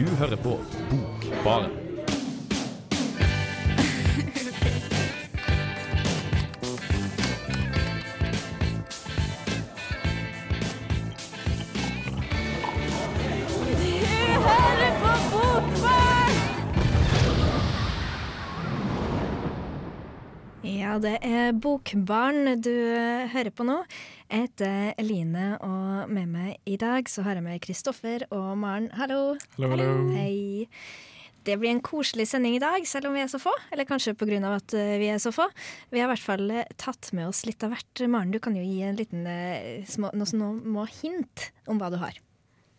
Du hører på Bokbaren. Ja, det er Bokbarn du hører på nå. Jeg heter Eline, og med meg i dag så har jeg med Kristoffer og Maren. Hallo. Hallo, hallo. Hei. Det blir en koselig sending i dag, selv om vi er så få. Eller kanskje pga. at eh, vi er så få. Vi har i hvert fall eh, tatt med oss litt av hvert. Maren, du kan jo gi en liten eh, små, noe små hint om hva du har.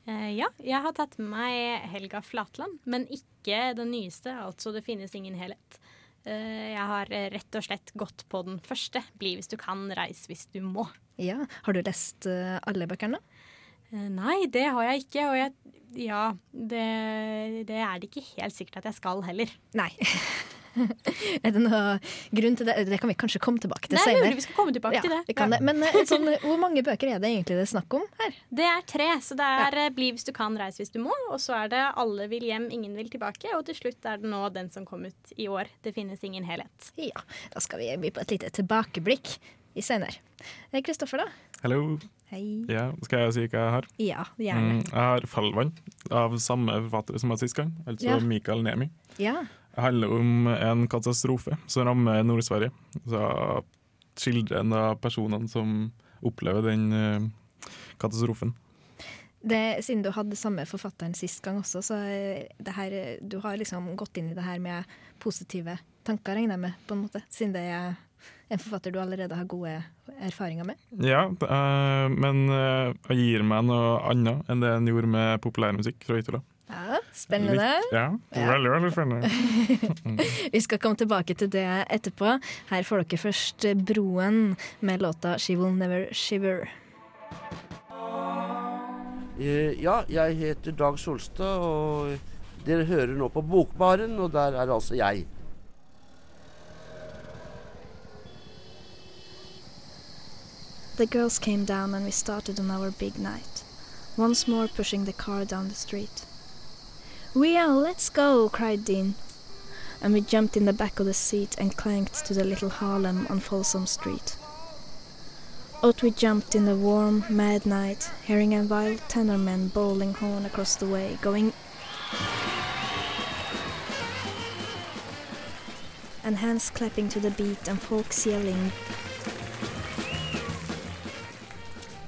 Eh, ja, jeg har tatt med meg Helga Flatland, men ikke den nyeste, altså Det finnes ingen helhet. Eh, jeg har eh, rett og slett gått på den første. Bli hvis du kan, reis hvis du må. Ja, Har du lest eh, alle bøkene? Nei, det har jeg ikke, og jeg Ja, det, det er det ikke helt sikkert at jeg skal heller. Nei. er det noe grunn til det? Det kan vi kanskje komme tilbake til er senere. vi skal komme tilbake Ja, til det. vi kan det. Men eh, sånn, hvor mange bøker er det egentlig det er snakk om her? Det er tre, så det er ja. Bli hvis du kan, reis hvis du må. Og så er det Alle vil hjem, ingen vil tilbake. Og til slutt er det nå den som kom ut i år. Det finnes ingen helhet. Ja, da skal vi by på et lite tilbakeblikk i senere. Eh, Kristoffer, da? Hallo. Hei. Ja, skal jeg si hva jeg har? Ja, gjerne. Mm, jeg har 'Fallvann' av samme forfatter som jeg sist gang, altså Ja. Mikael Nemi. Ja. Det handler om en katastrofe som rammer Nord-Sverige. Så skildrer en av personene som opplever den eh, katastrofen. Det, siden du hadde samme forfatteren sist gang også, så eh, det her, eh, du har liksom gått inn i det her med positive tanker, regner jeg med, på en måte. Siden det er en forfatter du allerede har gode erfaringer med. Ja, er- men jeg gir meg noe annet enn det en gjorde med populærmusikk fra Italia. Ja, Spennende. Litt- Ja, veldig, veldig spennende. Vi skal komme tilbake til det etterpå. Her får dere først Broen med låta 'She Will Never Shiver'. Eh, ja, jeg heter Dag Solstad, og dere hører nå på Bokbaren, og der er altså jeg. The girls came down and we started on our big night, once more pushing the car down the street. Rio, let's go, cried Dean. And we jumped in the back of the seat and clanked to the little Harlem on Folsom Street. Out we jumped in the warm, mad night, hearing a wild tenorman bowling horn across the way, going and hands clapping to the beat and folks yelling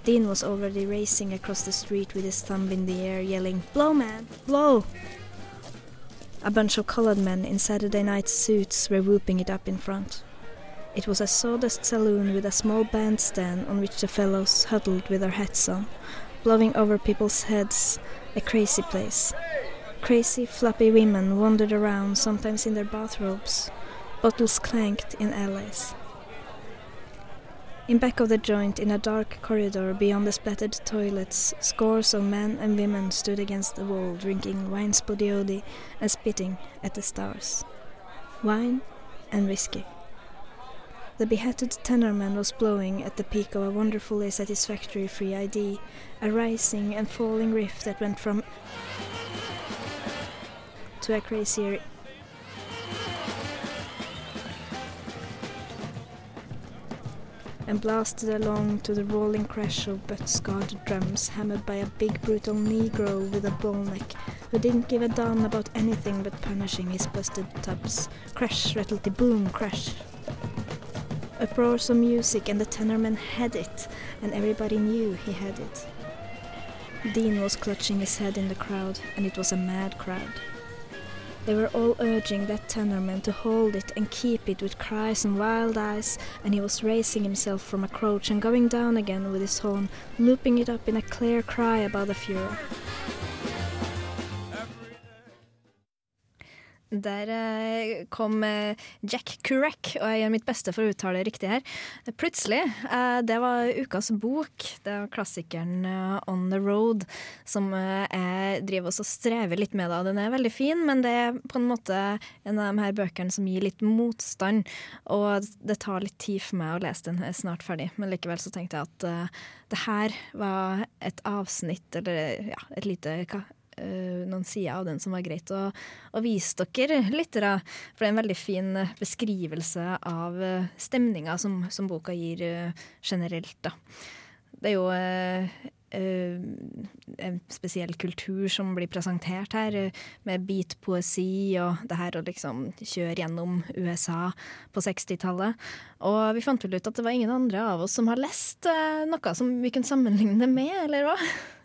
Dean was already racing across the street with his thumb in the air, yelling, Blow, man, blow! A bunch of colored men in Saturday night suits were whooping it up in front. It was a sawdust saloon with a small bandstand on which the fellows huddled with their hats on, blowing over people's heads, a crazy place. Crazy, floppy women wandered around, sometimes in their bathrobes. Bottles clanked in alleys. In back of the joint, in a dark corridor beyond the splattered toilets, scores of men and women stood against the wall, drinking wine spodiodi and spitting at the stars. Wine and whiskey. The behatted tenorman was blowing at the peak of a wonderfully satisfactory free ID, a rising and falling riff that went from to a crazier and blasted along to the rolling crash of butt-scarred drums hammered by a big brutal negro with a bull neck who didn't give a damn about anything but punishing his busted tubs. Crash, rattlety boom, crash. Uproars of music and the tenorman had it, and everybody knew he had it. Dean was clutching his head in the crowd, and it was a mad crowd. They were all urging that tenorman to hold it and keep it with cries and wild eyes, and he was raising himself from a crouch and going down again with his horn, looping it up in a clear cry above the furor. Der eh, kom eh, Jack Kurek, og jeg gjør mitt beste for å uttale det riktig her. Plutselig. eh, det var ukas bok. Det var klassikeren On the Road, som jeg driver også og strever litt med. Den er veldig fin, men det er på en måte en av de her bøkene som gir litt motstand. Og det tar litt tid for meg å lese den. Er snart ferdig. Men likevel så tenkte jeg at det her var et avsnitt, eller ja, et lite noen sider av den som var greit å, å vise dere lyttere. For det er en veldig fin eh, beskrivelse av uh, stemninga som, som boka gir eh, generelt. da. Det er jo eh, eh, en spesiell kultur som blir presentert her, eh, med beatpoesi og det her å liksom kjøre gjennom USA på 60-tallet. Og vi fant vel ut at det var ingen andre av oss som har lest eh, noe som vi kunne sammenligne det med, eller hva?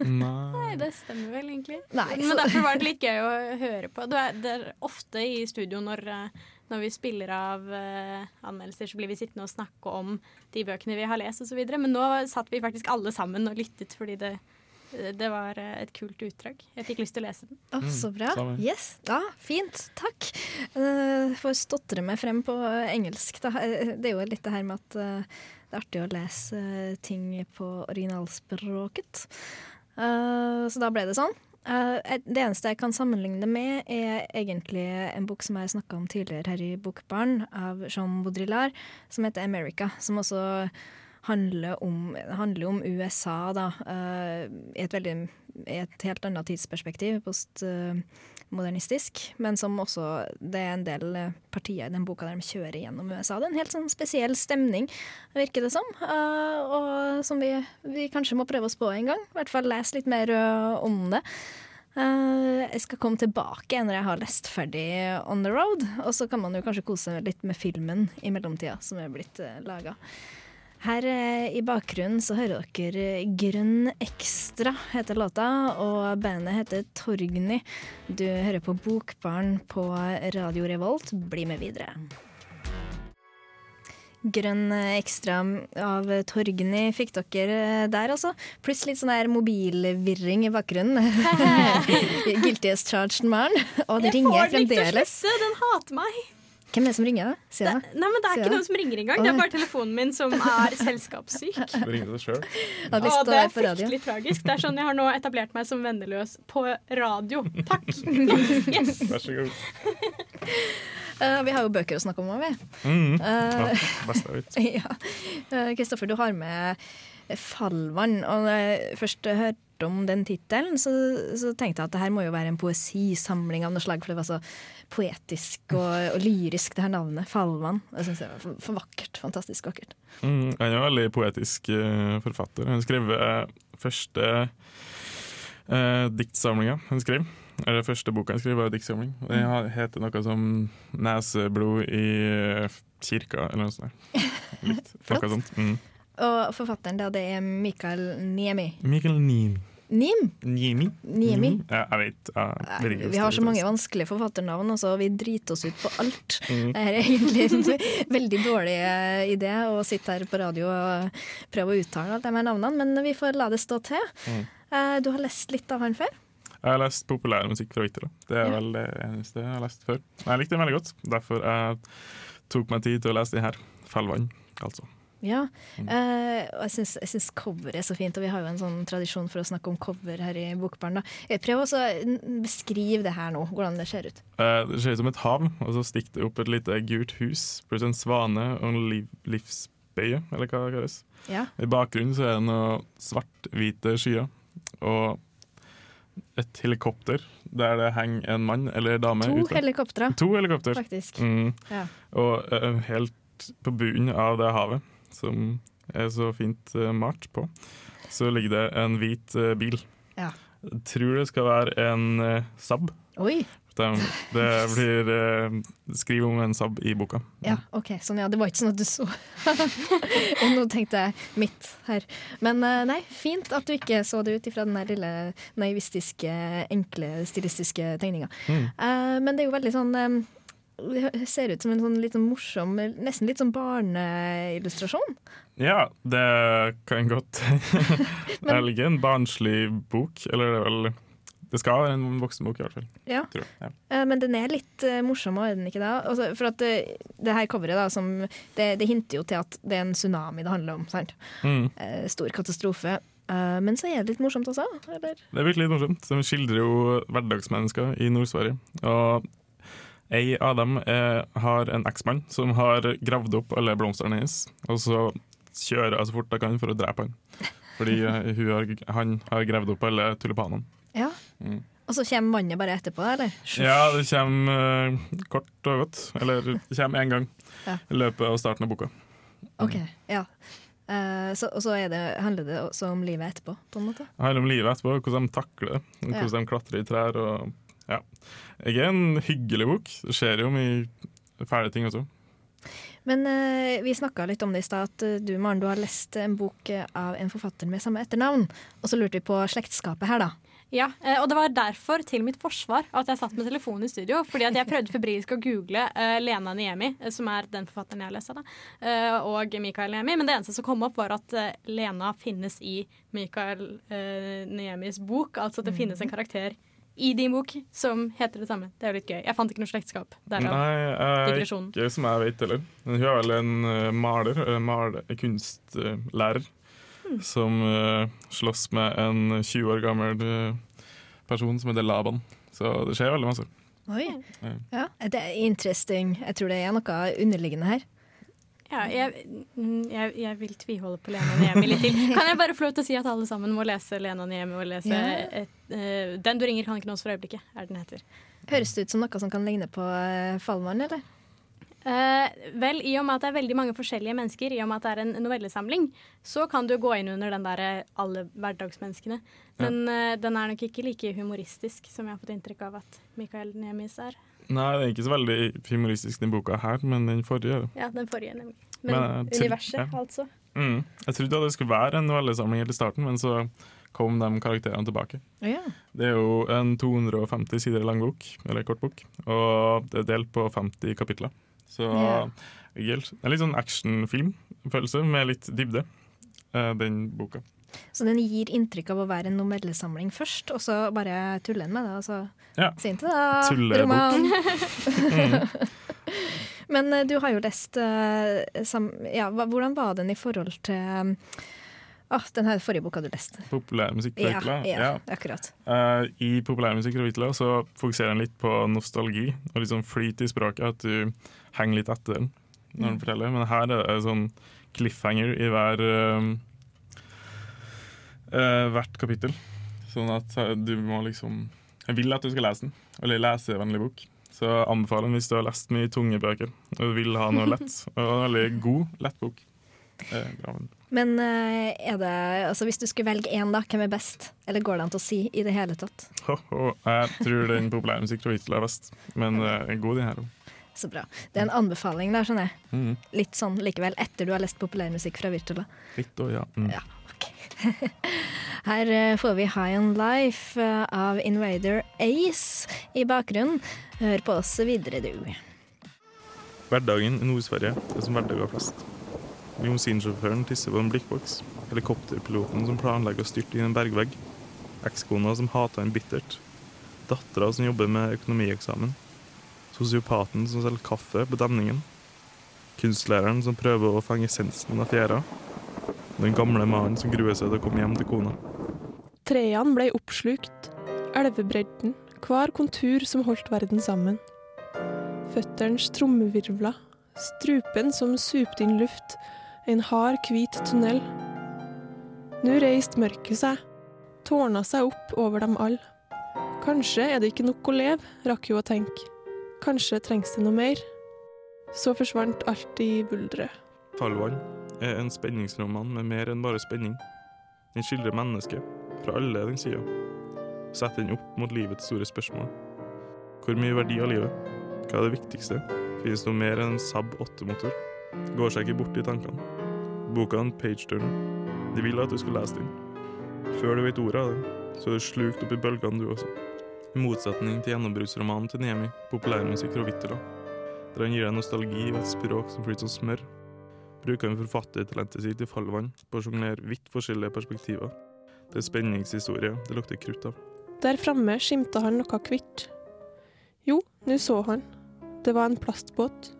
Nei. Nei, det stemmer vel egentlig. Nei, Men derfor var det litt gøy å høre på. Det er, det er ofte i studio når, eh, når vi spiller av uh, anmeldelser, så blir vi sittende og snakke om de bøkene vi har lest osv. Men nå satt vi faktisk alle sammen og lyttet fordi det, det var eh, et kult utdrag. Jeg fikk lyst til å lese den. Å, så bra. Yes, da, Fint. Takk. Uh, får stotre meg frem på engelsk. Da. Eh, Det er jo litt det her med at uh, det er artig å lese eh, ting på originalspråket. Uh, så da ble det sånn. Eh, et- det eneste jeg kan sammenligne det med, er egentlig en bok som jeg snakka om tidligere her i Bokbarn, av Jean Baudrillard, som heter America. Som også handler om, handler om USA, da, eh, i et veldig i et helt annet tidsperspektiv, postmodernistisk, men som også Det er en del eh, partier i den boka der de kjører gjennom USA. Det er en helt sånn spesiell stemning, virker det som, uh, og som vi, vi kanskje må prøve oss på en gang. I hvert fall lese litt mer uh, om det. Uh, jeg skal komme tilbake når jeg har lest ferdig On the Road, og så kan man jo kanskje kose seg litt med filmen i mellomtida, som er blitt uh, laga. Her eh, i bakgrunnen så hører dere Grønn Ekstra heter låta, og bandet heter Torgny. Du hører på Bokbarn på Radio Revolt. Bli med videre. Grønn Ekstra av Torgny fikk dere der, altså. Pluss litt sånn der mobilvirring i bakgrunnen. Guilty as charged man. Og det ringer får den ikke til å slutte, Den hater meg. Hvem er det som ringer, da? Si det. Nei, men Det er ikke noen som ringer engang. Det er bare telefonen min som er selskapssyk. Du ringer deg sjøl. Jeg lyst Å, det er på radio. fryktelig tragisk. Det er sånn jeg har nå etablert meg som venneløs på radio. Takk. Yes. Vær så god. Uh, vi har jo bøker å snakke om òg, vi. Mm. Uh, Ja, beste ja. Eh, Kristoffer, du har med Fallvann. Og når jeg først hørte om den tittelen, så, så tenkte jeg at det her må jo være en poesisamling av noe slag, for det var så poetisk og, og lyrisk, det her navnet. Fallmann. Jeg synes det var for, for vakkert. Fantastisk vakkert. Mm, han er en veldig poetisk uh, forfatter. Han skrev uh, første uh, diktsamlinga han skrev. Eller første boka han skrev, var diktsamling. det Den heter noe som 'Neseblod i kirka', eller noe sånt. Litt. Noe sånt. Mm. Og forfatteren, da, det er Mikael Niemi. Mikael Niemi. Nim? Niemi? Niemi? Ja, jeg vet. Jeg vet Vi har så mange vanskelige forfatternavn, og så vi driter oss ut på alt. Mm. Det er egentlig en veldig dårlig eh, idé å sitte her på radio og prøve å uttale alle de her navnene, men vi får la det stå til. Mm. Eh, Du har lest litt av han før? Jeg har lest populærmusikk fra Victor. Det er Ja. vel det eneste jeg har lest før. Jeg likte den veldig godt. Derfor jeg tok meg tid til å lese den her. 'Fellvann', altså. Ja. Mm. uh, og jeg syns, cover coveret er så fint, og vi har jo en sånn tradisjon for å snakke om cover her i Bokbarn. da. Prøv å beskrive det her nå, hvordan det ser ut. Uh, Det ser ut som et hav, og så stikker det opp et lite gult hus pluss en svane og en liv livsbøye, eller hva det kalles. Ja. I bakgrunnen så er det noen svart-hvite skyer og et helikopter der det henger en mann eller dame To ute. helikoptre, To helikopter. faktisk. Mm. Ja. Og uh, helt på bunnen av det havet, som er så fint uh, malt på, så ligger det en hvit eh, bil. Ja. Jeg tror det skal være en uh, Saab. Oi! Det, det blir uh, skriv om en Saab i boka. Ja, ok, sånn ja, det var ikke sånn at du så Og nå tenkte jeg mitt her. Men uh, nei, fint at du ikke så det ut ifra den der lille naivistiske, enkle, stilistiske tegninga. Mm. Uh, men det er jo veldig sånn eh, Det ser ut som en sånn litt sånn morsom, nesten litt sånn barneillustrasjon. Ja, det kan godt Det er ikke en barnslig bok, eller det er vel Det skal være en voksenbok, i hvert fall. Ja. Ja. Eh, men den er litt eh, morsom, er den ikke det? Altså, for at det, det her coveret, da, som det, det hinter jo til at det er en tsunami det handler om. sant? Mm. Eh, stor katastrofe. Eh, men så er det litt morsomt også, eller? Det er virkelig litt morsomt. De skildrer jo hverdagsmennesker i Nord-Sverige. Og ei av dem er, har en eksmann som har gravd opp alle blomstene hennes, og så kjører hun så fort hun kan for å drepe han. Fordi eh, har, han har gravd opp alle tulipanene. Ja. Mm. Og så kommer vannet bare etterpå, eller? Ja, det kommer uh, kort og godt. Eller det kommer én gang Ja. i løpet av starten av boka. Ok, ja. Uh, så, og så er det, handler det også om livet etterpå, på en måte? Det handler om livet etterpå, hvordan de takler det. Hvordan Ja. De klatrer i trær. Og, ja. Jeg er en hyggelig bok. Det skjer jo mye fæle ting også. Men eh, vi snakka litt om det i stad, at eh, du Maren, du har lest en bok eh, av en forfatter med samme etternavn. Og så lurte vi på slektskapet her, da. Ja, eh, og det var derfor, til mitt forsvar, at jeg satt med telefonen i studio. Fordi at jeg prøvde febrilsk å google uh, Lena Niemi, som er den forfatteren jeg har lest av, eh, og Mikael Niemi. Men det eneste som kom opp, var at uh, Lena finnes i Mikael Niemis bok. Altså at det finnes en karakter i din bok som heter det samme. Det er jo litt gøy. Jeg fant ikke noe slektskap. Derav. Nei, eh, digresjonen. ikke som jeg vet heller. Men Hun er vel en eh, maler, eh, maler kunstlærer, Hmm. som eh, slåss med en 20 år gammel eh, person som heter Laban. Så det skjer veldig masse. Oi. Ja. Ja, det er interesting. Jeg tror det er noe underliggende her. Ja, jeg, mm, jeg, jeg vil tviholde på Lena Niemi litt til. Kan jeg bare få lov til å si at alle sammen må lese Lena Niemi og lese yeah. et, uh, Den du ringer kan ikke nås for øyeblikket, er den heter. Høres det ut som noe som kan ligne på uh, Fallmann, eller? Uh, vel, i og med at det er veldig mange forskjellige mennesker, i og med at det er en novellesamling, så kan du gå inn under den der eh, alle hverdagsmenneskene. Men eh, den er nok ikke like humoristisk som jeg har fått inntrykk av at Mikael Niemis er. Nei, det er ikke så veldig humoristisk den boka her, men den forrige. Ja, den forrige, nemlig. Men, Men, eh, universet, ja. altså. Mm. Jeg trodde det skulle være en novellesamling helt i starten, men så kom de karakterene tilbake. Ja. Det er jo en 250 sider lang bok, eller kort bok, og det er delt på 50 kapitler. Så yeah. det er litt sånn actionfilmfølelse med litt dybde, eh, den boka. Så den gir inntrykk av å være en novellesamling først, og så bare tuller den med det. Og så Ja. sier den til da, roman. Mm. Men eh, du har jo lest uh, sam, ja, Hvordan var den i forhold til um, ah, den her forrige boka du leste? Populærmusikk fra Ja, Hitler. ja, Ja. akkurat. Uh, I populærmusikk fra Hitler så fokuserer den litt på nostalgi og litt sånn flyt i språket, at du henger litt etter den når den forteller. Men her er det sånn cliffhanger i hver eh, eh, hvert kapittel. Sånn at eh, du må liksom Jeg vil at du skal lese den, eller lesevennlig bok. Så jeg anbefaler den hvis du har lest mye tunge bøker og du vil ha noe lett. Og en veldig god, lett bok. Men- eh, er det, altså hvis du skulle velge én, da, hvem er best? Eller går det an til å si i det hele tatt? Ho, ho. Jeg tror den populærmusikk fra Hitler er best, men eh, god den her òg. Så bra. Det er en anbefaling der, skjønner jeg. Mm. Litt sånn likevel, etter du har lest populærmusikk fra Virtula. Litt og ja. Mm. Ja, Her eh, får vi High on Life eh, av Invader Ace i bakgrunnen. Hør på oss videre, du. Hverdagen i Nord-Sverige er som hverdager flest. Limousinsjåføren tisser på en blikkboks. Helikopterpiloten som planlegger å styrte inn en bergvegg. Ekskona som hater ham bittert. Dattera som jobber med økonomieksamen. Sosiopaten som selger kaffe på demningen. Kunstlæreren som prøver å fange essensen av fjæra. Den gamle mannen som gruer seg til å komme hjem til kona. Trærne ble oppslukt, elvebredden, hver kontur som holdt verden sammen. Føtterens trommevirvler, strupen som supte inn luft, en hard, hvit tunnel. Nå reiste mørket seg, tårna seg opp over dem alle. Kanskje er det ikke nok å leve, rakk hun å tenke. Kanskje trengs det noe mer. Så forsvant alt i bulderet. Fallvann er en spenningsroman med mer enn bare spenning. Den skildrer mennesket fra alle den sida. Setter den opp mot livets store spørsmål. Hvor mye verdi av livet? Hva er det viktigste? Finnes noe mer enn en Saab 8-motor? Går seg ikke bort i tankene. Boka er en page-turner. De vil at du skal lese den. Før du vet ordet av det, så er du slukt opp i bølgene du også. I motsetning til gjennombruddsromanen til Niemi, populærmusikk fra Vittula, der han gir deg nostalgi og et språk som flyter som smør, bruker han forfattertalentet sitt i fallvann på å sjonglere vidt forskjellige perspektiver. Det er spenningshistorie det lukter krutt av. Der framme skimta han noe hvitt. Jo, nå så han. Det var en plastbåt.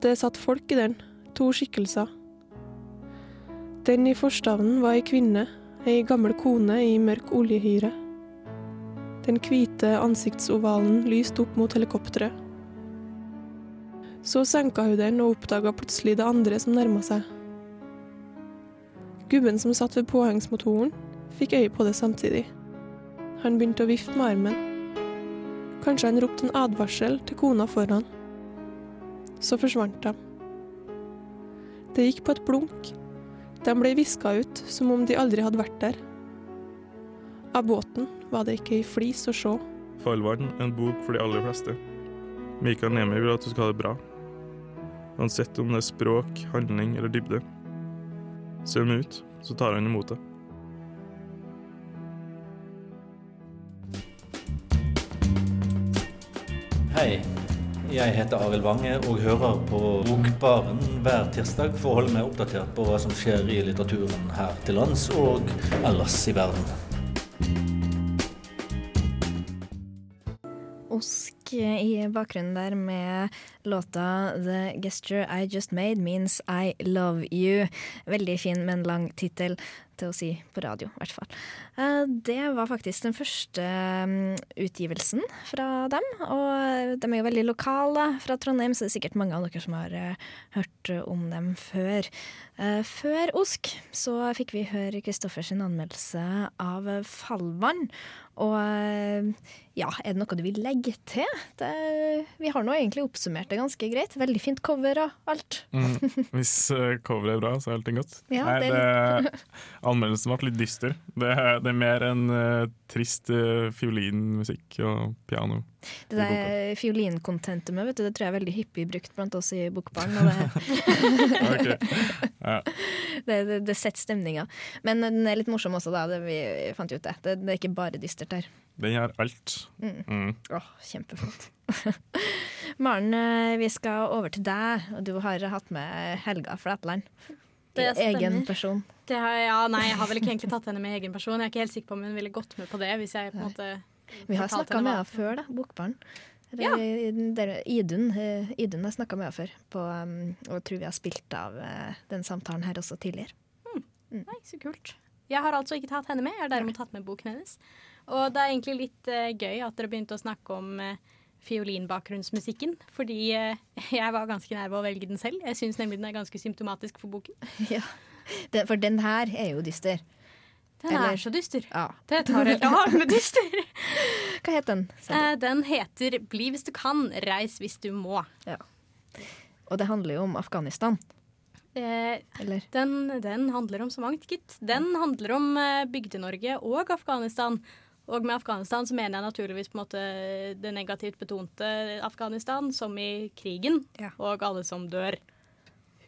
Det satt folk i den, to skikkelser. Den i forstavnen var ei kvinne, ei gammel kone i mørk oljehyre. Den hvite ansiktsovalen lyste opp mot helikopteret. Så senka hun den og oppdaga plutselig det andre som nærma seg. Gubben som satt ved påhengsmotoren, fikk øye på det samtidig. Han begynte å vifte med armen. Kanskje han ropte en advarsel til kona foran. Så forsvant de. Det gikk på et blunk. De ble viska ut som om de aldri hadde vært der. Av båten var det ikke ei flis å se. Farvann, en bok for de aller fleste. Mikael Nemi vil at du skal ha det bra. Uansett om det er språk, handling eller dybde. Ser hun ut, så tar han imot det. Hei, jeg heter Arild Wange og hører på Bokbaren hver tirsdag for å holde meg oppdatert på hva som skjer i litteraturen her til lands og ellers i verden. Osk i bakgrunnen der med låta 'The Gesture I Just Made Means I Love You'. Veldig fin, men lang tittel til å si på radio, i hvert fall. Eh, Det var faktisk den første mm, utgivelsen fra dem, og de er jo veldig lokale fra Trondheim, så det er sikkert mange av dere som har eh, hørt om dem før. Eh, Før Osk så fikk vi høre Kristoffers anmeldelse av Fallvann, og eh, ja, er det noe du vil legge til? Det, vi har nå egentlig oppsummert det ganske greit. Veldig fint cover og alt. Mm. Hvis uh, coveret er bra, så er allting godt. Ja, Nei, det anmeldelsen ble litt dyster. Det, det er mer enn eh, trist uh, fiolinmusikk og piano. Det der fiolinkontentumet, vet du, det tror jeg er veldig hyppig brukt blant oss i Bokbarn. Det. Ja. det, det, det setter stemninga. Men den er litt morsom også, da. Det, vi fant ut det. det. Det er ikke bare dystert her. Den gjør alt. Mm. Mm. Åh, kjempeflott. Maren, eh, vi skal over til deg, du har hatt med Helga Flatland. Det stemmer. Egen person. Det har, ja, nei, jeg har vel ikke egentlig tatt henne med egen person. Jeg er ikke helt sikker på om hun ville gått med på det. hvis jeg på en måte Vi har snakka med henne før, da. Bokbarn. Ja. Idun, eh, Idun har snakka med henne før, på, um, og jeg tror vi har spilt av eh, den samtalen her også tidligere. Nei, så kult. Jeg har altså ikke tatt henne med, jeg har derimot tatt med boken hennes. Og det er egentlig litt uh, gøy at dere begynte å snakke om uh, fiolinbakgrunnsmusikken, fordi eh, jeg var ganske nær ved å velge den selv. Jeg syns nemlig den er ganske symptomatisk for boken. ja. Den, for den her er jo dyster. Den Eller- er så dyster. Ja. Det tar helt av med dyster. Hva het den? Eh, den heter 'Bli hvis du kan, reis hvis du må'. Ja. Og det handler jo om Afghanistan, Eh, eller? Den, den handler om så mangt, gitt. Den handler om eh, Bygde-Norge og Afghanistan. Og med Afghanistan så mener jeg naturligvis på en måte det negativt betonte Afghanistan, som i krigen, Ja. og alle som dør.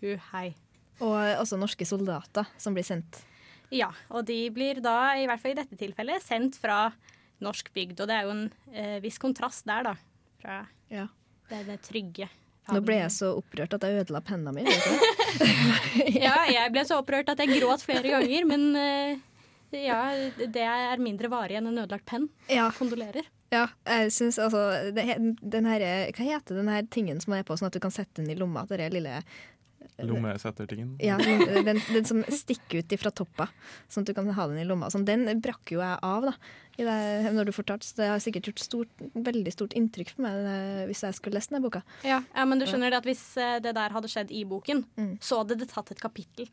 Hu hei. Og også norske soldater som blir sendt. Ja, og de blir da, i hvert fall i dette tilfellet, sendt fra norsk bygd. Og det er jo en eh, viss kontrast der, da. Fra Ja. det, det trygge. Nå ble jeg så opprørt at jeg ødela penna mi. Ja, jeg ble så opprørt at jeg gråt flere ganger, men eh, ja, det er mindre varig enn en ødelagt penn. Ja, Kondolerer. ja, jeg syns altså det, den her, Hva heter den her tingen som er på, sånn at du kan sette den i lomma? Den lille Lommesettertingen. Ja, den, den, som stikker ut fra toppa, sånn at du kan ha den i lomma. Sånn, den brakk jo jeg av da, i det, når du fortalte. Så det har sikkert gjort stort, veldig stort inntrykk på meg hvis jeg skulle lest denne boka. Ja, ja, men du skjønner det at hvis eh, det der hadde skjedd i boken, Mm. så hadde det tatt et kapittel.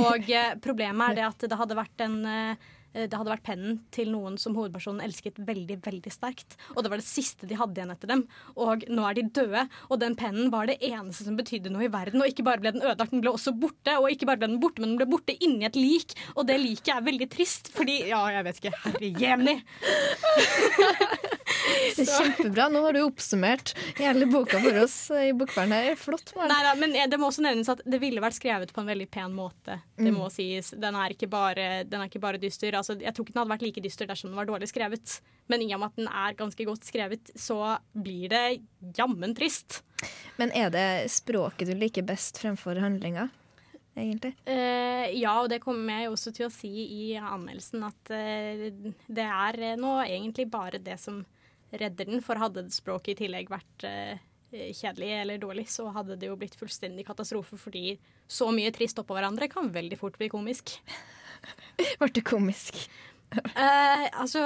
Og eh, problemet er det at det hadde vært en eh, det hadde vært pennen til noen som hovedpersonen elsket veldig veldig sterkt. Og det var det siste de hadde igjen etter dem. Og nå er de døde, og den pennen var det eneste som betydde noe i verden. Og ikke bare ble den ødelagt, den ble også borte. Og ikke bare ble den borte, men den ble borte inni et lik. Og det liket er veldig trist, fordi Ja, jeg vet ikke. Herre jemni. Det er kjempebra. Nå har du oppsummert hele boka for oss i Bokbarn her. Flott. Nei, Nei men det må også nevnes at det ville vært skrevet på en veldig pen måte. Det Mm. må sies. Den er ikke bare, den er ikke bare dyster. Altså, jeg tror ikke den hadde vært like dyster dersom den var dårlig skrevet. Men i og med at den er ganske godt skrevet, så blir det jammen trist. Men er det språket du liker best fremfor handlinga, egentlig? Eh, ja, og det kommer jeg også til å si i anmeldelsen, at uh, det er eh, nå egentlig bare det som redder den. For hadde språket i tillegg vært uh, kjedelig eller dårlig, så hadde det jo blitt fullstendig katastrofe, fordi så mye trist oppå hverandre kan veldig fort bli komisk. Ble det komisk? Eh, altså,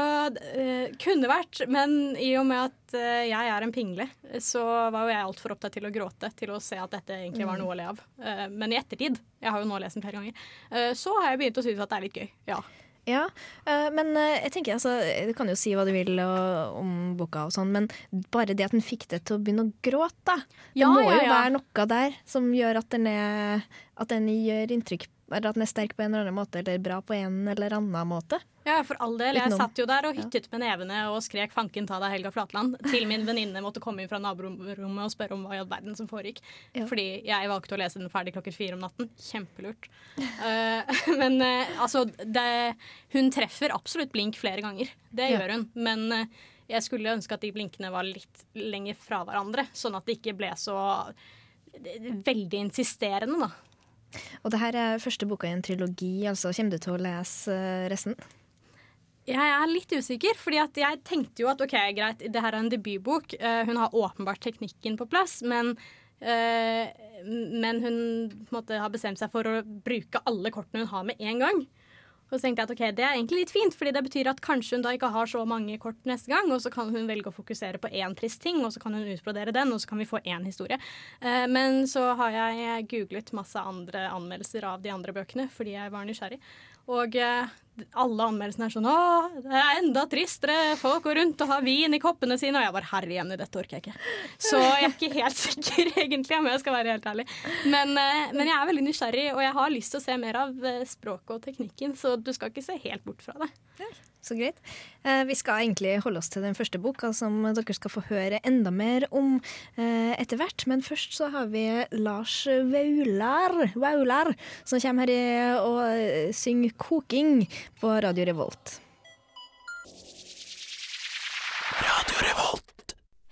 eh, kunne vært, men i og med at eh, jeg er en pingle, så var jo jeg altfor opptatt til å gråte til å se at dette egentlig var noe å le av. Eh, men i ettertid, jeg har jo nå lest den flere ganger, eh, så har jeg begynt å synes at det er litt gøy. Ja. Ja, eh, men jeg tenker altså, Du kan jo si hva du vil og, om boka, og sånn, men bare det at den fikk det til å begynne å gråte da. Det Ja, må ja, jo være noe der som gjør at den, er, at den gjør inntrykk eller at den er sterk på en eller annen måte, eller bra på en eller annen måte. Ja, for all del. Jeg satt jo der og hyttet med nevene og skrek 'fanken ta deg, Helga Flatland', til min venninne måtte komme inn fra naborommet og spørre om hva i all verden som foregikk. Ja. Fordi jeg valgte å lese den ferdig klokken fire om natten. Kjempelurt. uh, men uh, altså, det, hun treffer absolutt blink flere ganger. Det Ja. gjør hun. Men uh, jeg skulle ønske at de blinkene var litt lenger fra hverandre, sånn at det ikke ble så veldig insisterende, da. Og det her er første boka i en trilogi, altså kommer du til å lese eh, resten? Jeg er litt usikker, fordi jeg tenkte jo at ok, greit, det her er en debutbok. eh, hun har åpenbart teknikken på plass, men, eh, men hun måte, har bestemt seg for å bruke alle kortene hun har med en gang. Og så tenkte jeg at ok, det er egentlig litt fint, fordi det betyr at kanskje hun da ikke har så mange kort neste gang, og så kan hun velge å fokusere på én trist ting, og så kan hun utbrodere den, og så kan vi få én historie. Eh, men så har jeg googlet masse andre anmeldelser av de andre bøkene, fordi jeg var nysgjerrig. Og eh, alle anmeldelsene er sånn Å, det er enda tristere. Folk går rundt og har vin i koppene sine. Og jeg bare herre jemne, dette orker jeg ikke. Så jeg er ikke helt sikker, egentlig, om jeg skal være helt ærlig. Men, eh, men jeg er veldig nysgjerrig, og jeg har lyst til å se mer av eh, språket og teknikken, så du skal ikke se helt bort fra det. Så greit. Eh, vi skal egentlig holde oss til den første boka, som dere skal få høre enda mer om eh, etter hvert. Men først så har vi Lars Vaular, Vaular som kommer her i, og eh, synger 'Koking' på Radio Revolt.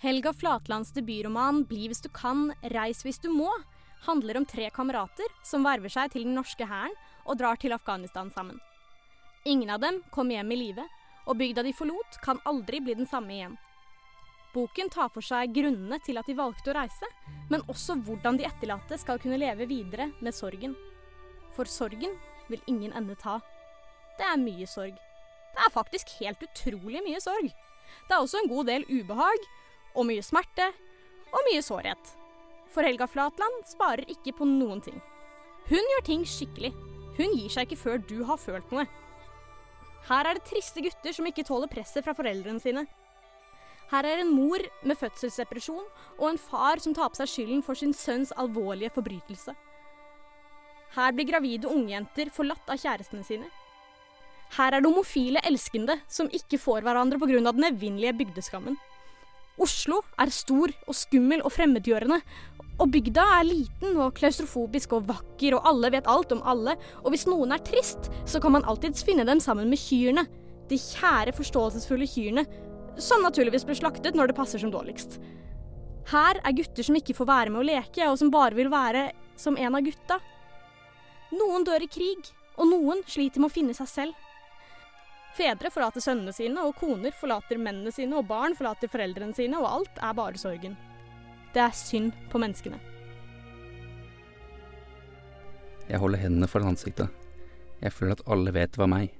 Helga Flatlands debutroman 'Bli hvis du kan, reis hvis du må' handler om tre kamerater som verver seg til den norske hæren og drar til Afghanistan sammen. Ingen av dem kom hjem i live, og bygda de forlot, kan aldri bli den samme igjen. Boken tar for seg grunnene til at de valgte å reise, men også hvordan de etterlatte skal kunne leve videre med sorgen. For sorgen vil ingen ende ta. Det er mye sorg. Det er faktisk helt utrolig mye sorg. Det er også en god del ubehag, og mye smerte, og mye sårhet. For Helga Flatland sparer ikke på noen ting. Hun gjør ting skikkelig. Hun gir seg ikke før du har følt noe. Her er det triste gutter som ikke tåler presset fra foreldrene sine. Her er en mor med fødselsdepresjon og en far som tar på seg skylden for sin sønns alvorlige forbrytelse. Her blir gravide ungjenter forlatt av kjærestene sine. Her er det homofile elskende som ikke får hverandre pga. den evinnelige bygdeskammen. Oslo er stor og skummel og fremmedgjørende. Og bygda er liten og klaustrofobisk og vakker, og alle vet alt om alle. Og hvis noen er trist, så kan man alltids finne dem sammen med kyrne. De kjære, forståelsesfulle kyrne. Som naturligvis blir slaktet når det passer som dårligst. Her er gutter som ikke får være med å leke, og som bare vil være som en av gutta. Noen dør i krig, og noen sliter med å finne seg selv. Fedre forlater sønnene sine, og koner forlater mennene sine, og barn forlater foreldrene sine, og alt er bare sorgen. Det er synd på menneskene. Jeg holder hendene foran ansiktet. Jeg føler at alle vet det var meg.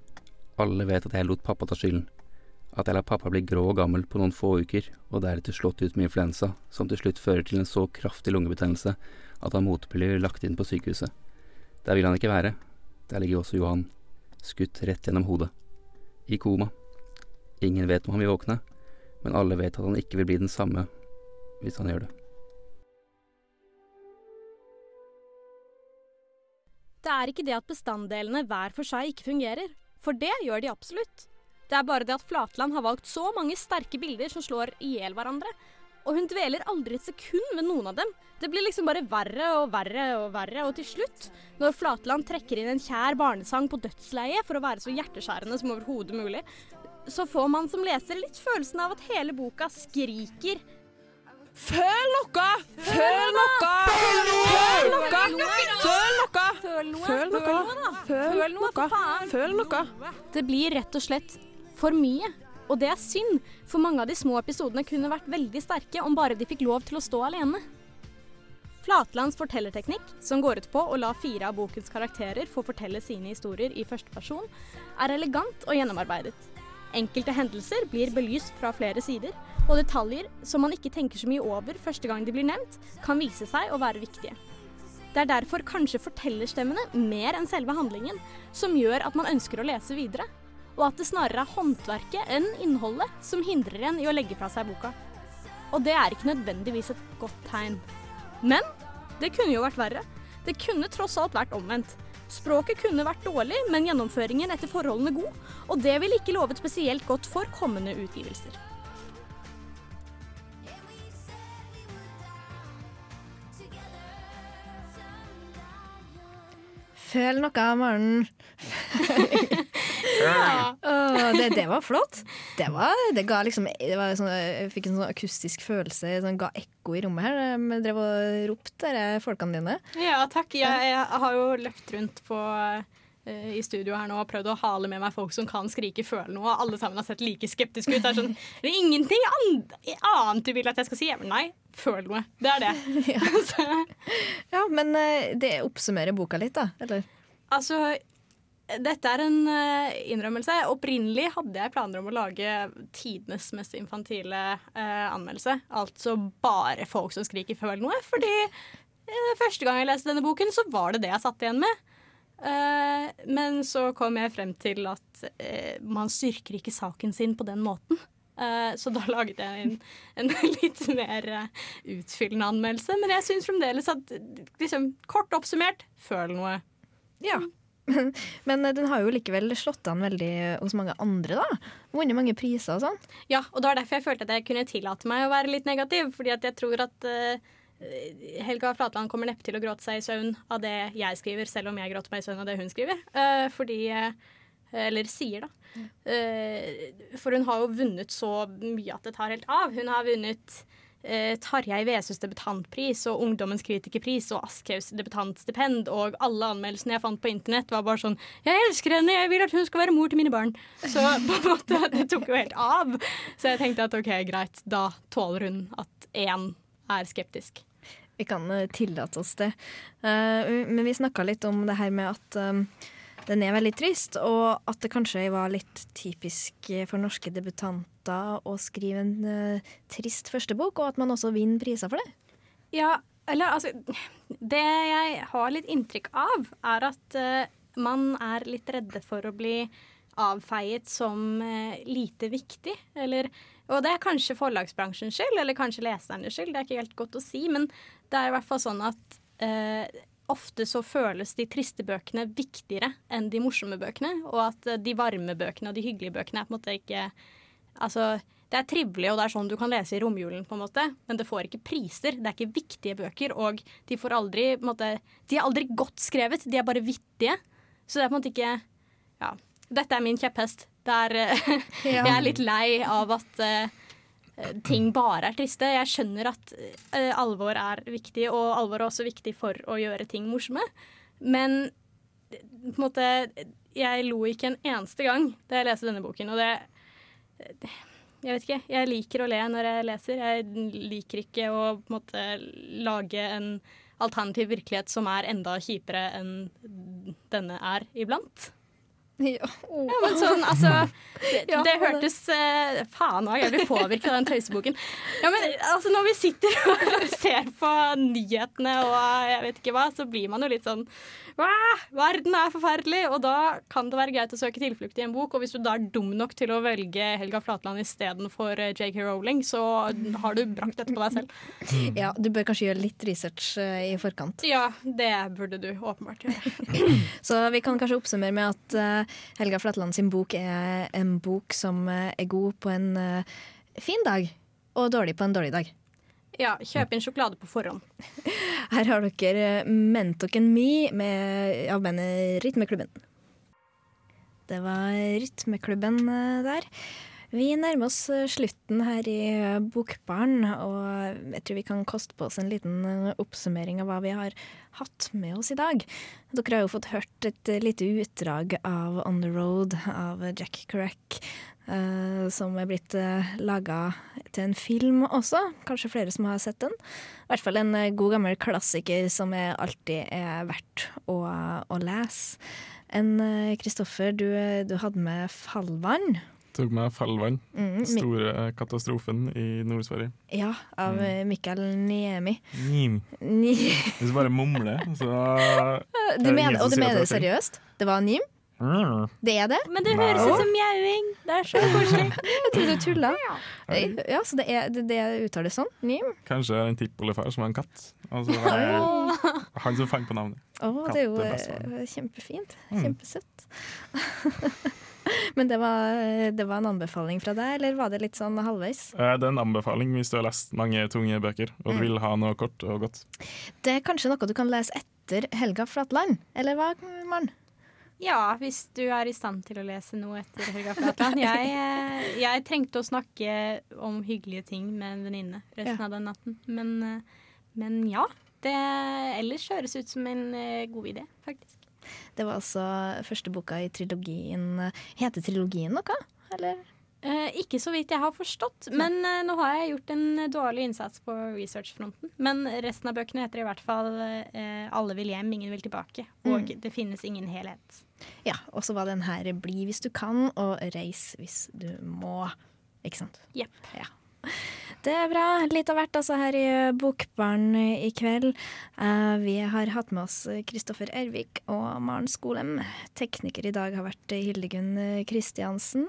Alle vet at jeg lot pappa ta skylden. At jeg la pappa bli grå og gammel på noen få uker, og deretter slått ut med influensa, som til slutt fører til en så kraftig lungebetennelse at han blir lagt inn på sykehuset. Der vil han ikke være. Der ligger også Johan, skutt rett gjennom hodet. I koma. Ingen vet om han vil våkne, men alle vet at han ikke vil bli den samme hvis han gjør det. Det er ikke det at bestanddelene hver for seg ikke fungerer, for det gjør de absolutt. Det er bare det at Flatland har valgt så mange sterke bilder som slår i hjel hverandre. Og hun dveler aldri et sekund ved noen av dem. Det blir liksom bare verre og verre og verre, og til slutt, når Flatland trekker inn en kjær barnesang på dødsleiet for å være så hjerteskjærende som overhodet mulig, så får man som leser litt følelsen av at hele boka skriker Føl noe! Føl noe! Føl noe! Føl noe! Føl noe! Føl noe! Føl Føl noe, for noe! Føl noe! Det blir rett og slett for mye. Og det er synd, for mange av de små episodene kunne vært veldig sterke om bare de fikk lov til å stå alene. Flatlands fortellerteknikk, som går ut på å la fire av bokens karakterer få fortelle sine historier i første person, er elegant og gjennomarbeidet. Enkelte hendelser blir belyst fra flere sider, og detaljer som man ikke tenker så mye over første gang de blir nevnt, kan vise seg å være viktige. Det er derfor kanskje fortellerstemmene mer enn selve handlingen som gjør at man ønsker å lese videre, og at det snarere er håndverket enn innholdet som hindrer en i å legge fra seg boka. Og det er ikke nødvendigvis et godt tegn. Men det kunne jo vært verre. Det kunne tross alt vært omvendt. Språket kunne vært dårlig, men gjennomføringen etter forholdene god, og det ville ikke lovet spesielt godt for kommende utgivelser. Føl noe, Maren. Åh, det, det var flott. Det, var, det ga liksom det var sånn, Jeg fikk en sånn akustisk følelse. Sånn, ga ekko i rommet her. Vi drev og ropte, dere folkene dine. Ja, takk. Jeg, jeg har jo løpt rundt på eh, i studio her nå og prøvd å hale med meg folk som kan skrike 'føle noe', og alle sammen har sett like skeptiske ut. Det er sånn, det er ingenting annet du vil at jeg skal si. Men nei, føl noe. Det er det. ja. Ja, Men eh, det oppsummerer boka litt, da? Eller? altså, dette er en eh, innrømmelse. Opprinnelig hadde jeg planer om å lage tidenes mest infantile eh, anmeldelse. Altså bare folk som skriker 'føl noe'. Fordi eh, første gang jeg leste denne boken, så var det det jeg satt igjen med. Eh, men så kom jeg frem til at eh, man styrker ikke saken sin på den måten. Eh, så da laget jeg en, en litt mer utfyllende anmeldelse. Men jeg syns fremdeles at liksom, kort oppsummert føl noe. Ja. Men eh, den har jo likevel slått an veldig hos mange andre, da. Vunnet mange priser og sånn. Ja, og det var derfor jeg følte at jeg kunne tillate meg å være litt negativ. Fordi at jeg tror at uh, Helga Flatland kommer neppe til å gråte seg i søvn av det jeg skriver, selv om jeg gråter meg i søvn av det hun skriver. Uh, fordi uh, Eller sier, da. For hun har jo vunnet så mye at det tar helt av. Hun har vunnet eh, Tarjei Vesus debutantpris og Ungdommens kritikerpris og Aschehougs debutantstipend, og alle anmeldelsene jeg fant på internett, var bare sånn 'Jeg elsker henne, jeg vil at hun skal være mor til mine barn'. Så på en måte, det tok jo helt av. Så jeg tenkte at OK, greit, da tåler hun at én er skeptisk. Vi kan eh, tillate oss det. Uh, men vi snakka litt om det her med at um, den er veldig trist, og at det kanskje var litt typisk for norske debutanter å skrive en uh, trist førstebok, og at man også vinner priser for det. Ja, eller altså Det jeg har litt inntrykk av, er at uh, man er litt redde for å bli avfeiet som uh, lite viktig. Eller, og det er kanskje forlagsbransjens skyld, eller kanskje lesernes skyld. Det er ikke helt godt å si, men det er i hvert fall sånn at eh, ofte så føles de triste bøkene viktigere enn de morsomme bøkene. Og at eh, de varme bøkene og de hyggelige bøkene er på en måte ikke Altså, det er trivelig, og det er sånn du kan lese i romjulen, på en måte, men det får ikke priser. Det er ikke viktige bøker, og de får aldri på en måte, De er aldri godt skrevet, de er bare vittige. Så det er på en måte ikke Ja. Dette er min kjepphest. Det er, eh, Jeg er litt lei av at eh, ting bare er triste. Jeg skjønner at uh, alvor er viktig, og alvor er også viktig for å gjøre ting morsomme. Men eh, på en måte Jeg lo ikke en eneste gang da jeg leste denne boken, og det Jeg vet ikke. Jeg liker å le når jeg leser. Jeg liker ikke å en måte lage en alternativ virkelighet som er enda kjipere enn denne er iblant. Ja. Ja, men sånn, altså Det, Ja, det hørtes eh, Faen òg, jeg blir påvirket av den tøyseboken. Ja, men altså, når vi sitter og ser på nyhetene og jeg vet ikke hva, så blir man jo litt sånn Verden er forferdelig! Og da kan det være greit å søke tilflukt i en bok. Og hvis du da er dum nok til å velge Helga Flatland istedenfor eh, JK Rowling, så har du brakt dette på deg selv. ja, du bør kanskje gjøre litt research eh, i forkant. Ja, det burde du åpenbart gjøre. Så vi kan kanskje oppsummere med at eh, Helga Flatland sin bok er en bok som eh, er god på en eh, fin dag, og dårlig på en dårlig dag. Ja, kjøp inn sjokolade på forhånd. Her har dere eh, Mentoken Me med, av bandet Rytmeklubben. Det var Rytmeklubben der. Vi nærmer oss eh, slutten her i Bokbarn, Bokbaren, og jeg tror vi kan koste på oss en liten eh, oppsummering av hva vi har hatt med oss i dag. Dere har jo fått hørt et eh, lite utdrag av On The Road av Jack Crack, uh, som er blitt uh, laga til en film også. Kanskje flere som har sett den. I hvert fall en eh, god gammel klassiker som er alltid er verdt å, å lese. Kristoffer, du, du hadde med 'Fallvann'. Tok med fallvann. Mm, Store katastrofen i Nord-Sverige. ja, av Mm. eh, Mikael Niemi. Nim. Ni Hvis du bare mumler, så du mener, og du mener det er seriøst? Det var Nim? Det er det? Men det høres ut som mjauing. Det er så koselig. Jeg trodde du tulla. Ja, så det, er, det, det uttales sånn? Nim? Kanskje en tippoldefar som var en katt. Altså, er han som fant på navnet. Å, det er jo er eh, kjempefint. Mm. Kjempesøtt. Men det var, det var en anbefaling fra deg, eller var det litt sånn halvveis? Eh, Det er en anbefaling hvis du har lest mange tunge bøker og du Mm. vil ha noe kort og godt. Det er kanskje noe du kan lese etter Helga Flatland, eller hva, Maren? Ja, hvis du er i stand til å lese noe etter Helga Flatland. Jeg, eh, jeg trengte å snakke om hyggelige ting med en venninne resten Ja. av den natten. Men, eh, men ja. Det ellers høres ut som en god idé, faktisk. Det var altså første boka i trilogien. Heter trilogien noe, eller? Eh, ikke så vidt jeg har forstått, men eh, nå har jeg gjort en dårlig innsats på researchfronten. Men resten av bøkene heter i hvert fall eh, 'Alle vil hjem, ingen vil tilbake'. Og Mm. 'Det finnes ingen helhet'. Ja, og så var den her 'Bli hvis du kan', og 'Reis hvis du må'. Ikke sant? Yep. Ja. Det er bra. Litt av hvert altså her i Bokbarn i kveld. Eh, vi har hatt med oss Kristoffer Ervik og Maren Skolem. Tekniker i dag har vært Hildegunn Kristiansen.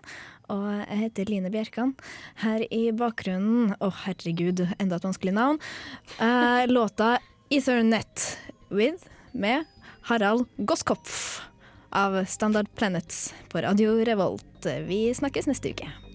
Og jeg heter Line Bjerkan. Her i bakgrunnen Å, herregud, enda et vanskelig navn. Eh, låta 'Ethernet With' med Harald Goskopf av Standard Planets på Radio Revolt. Vi snakkes neste uke.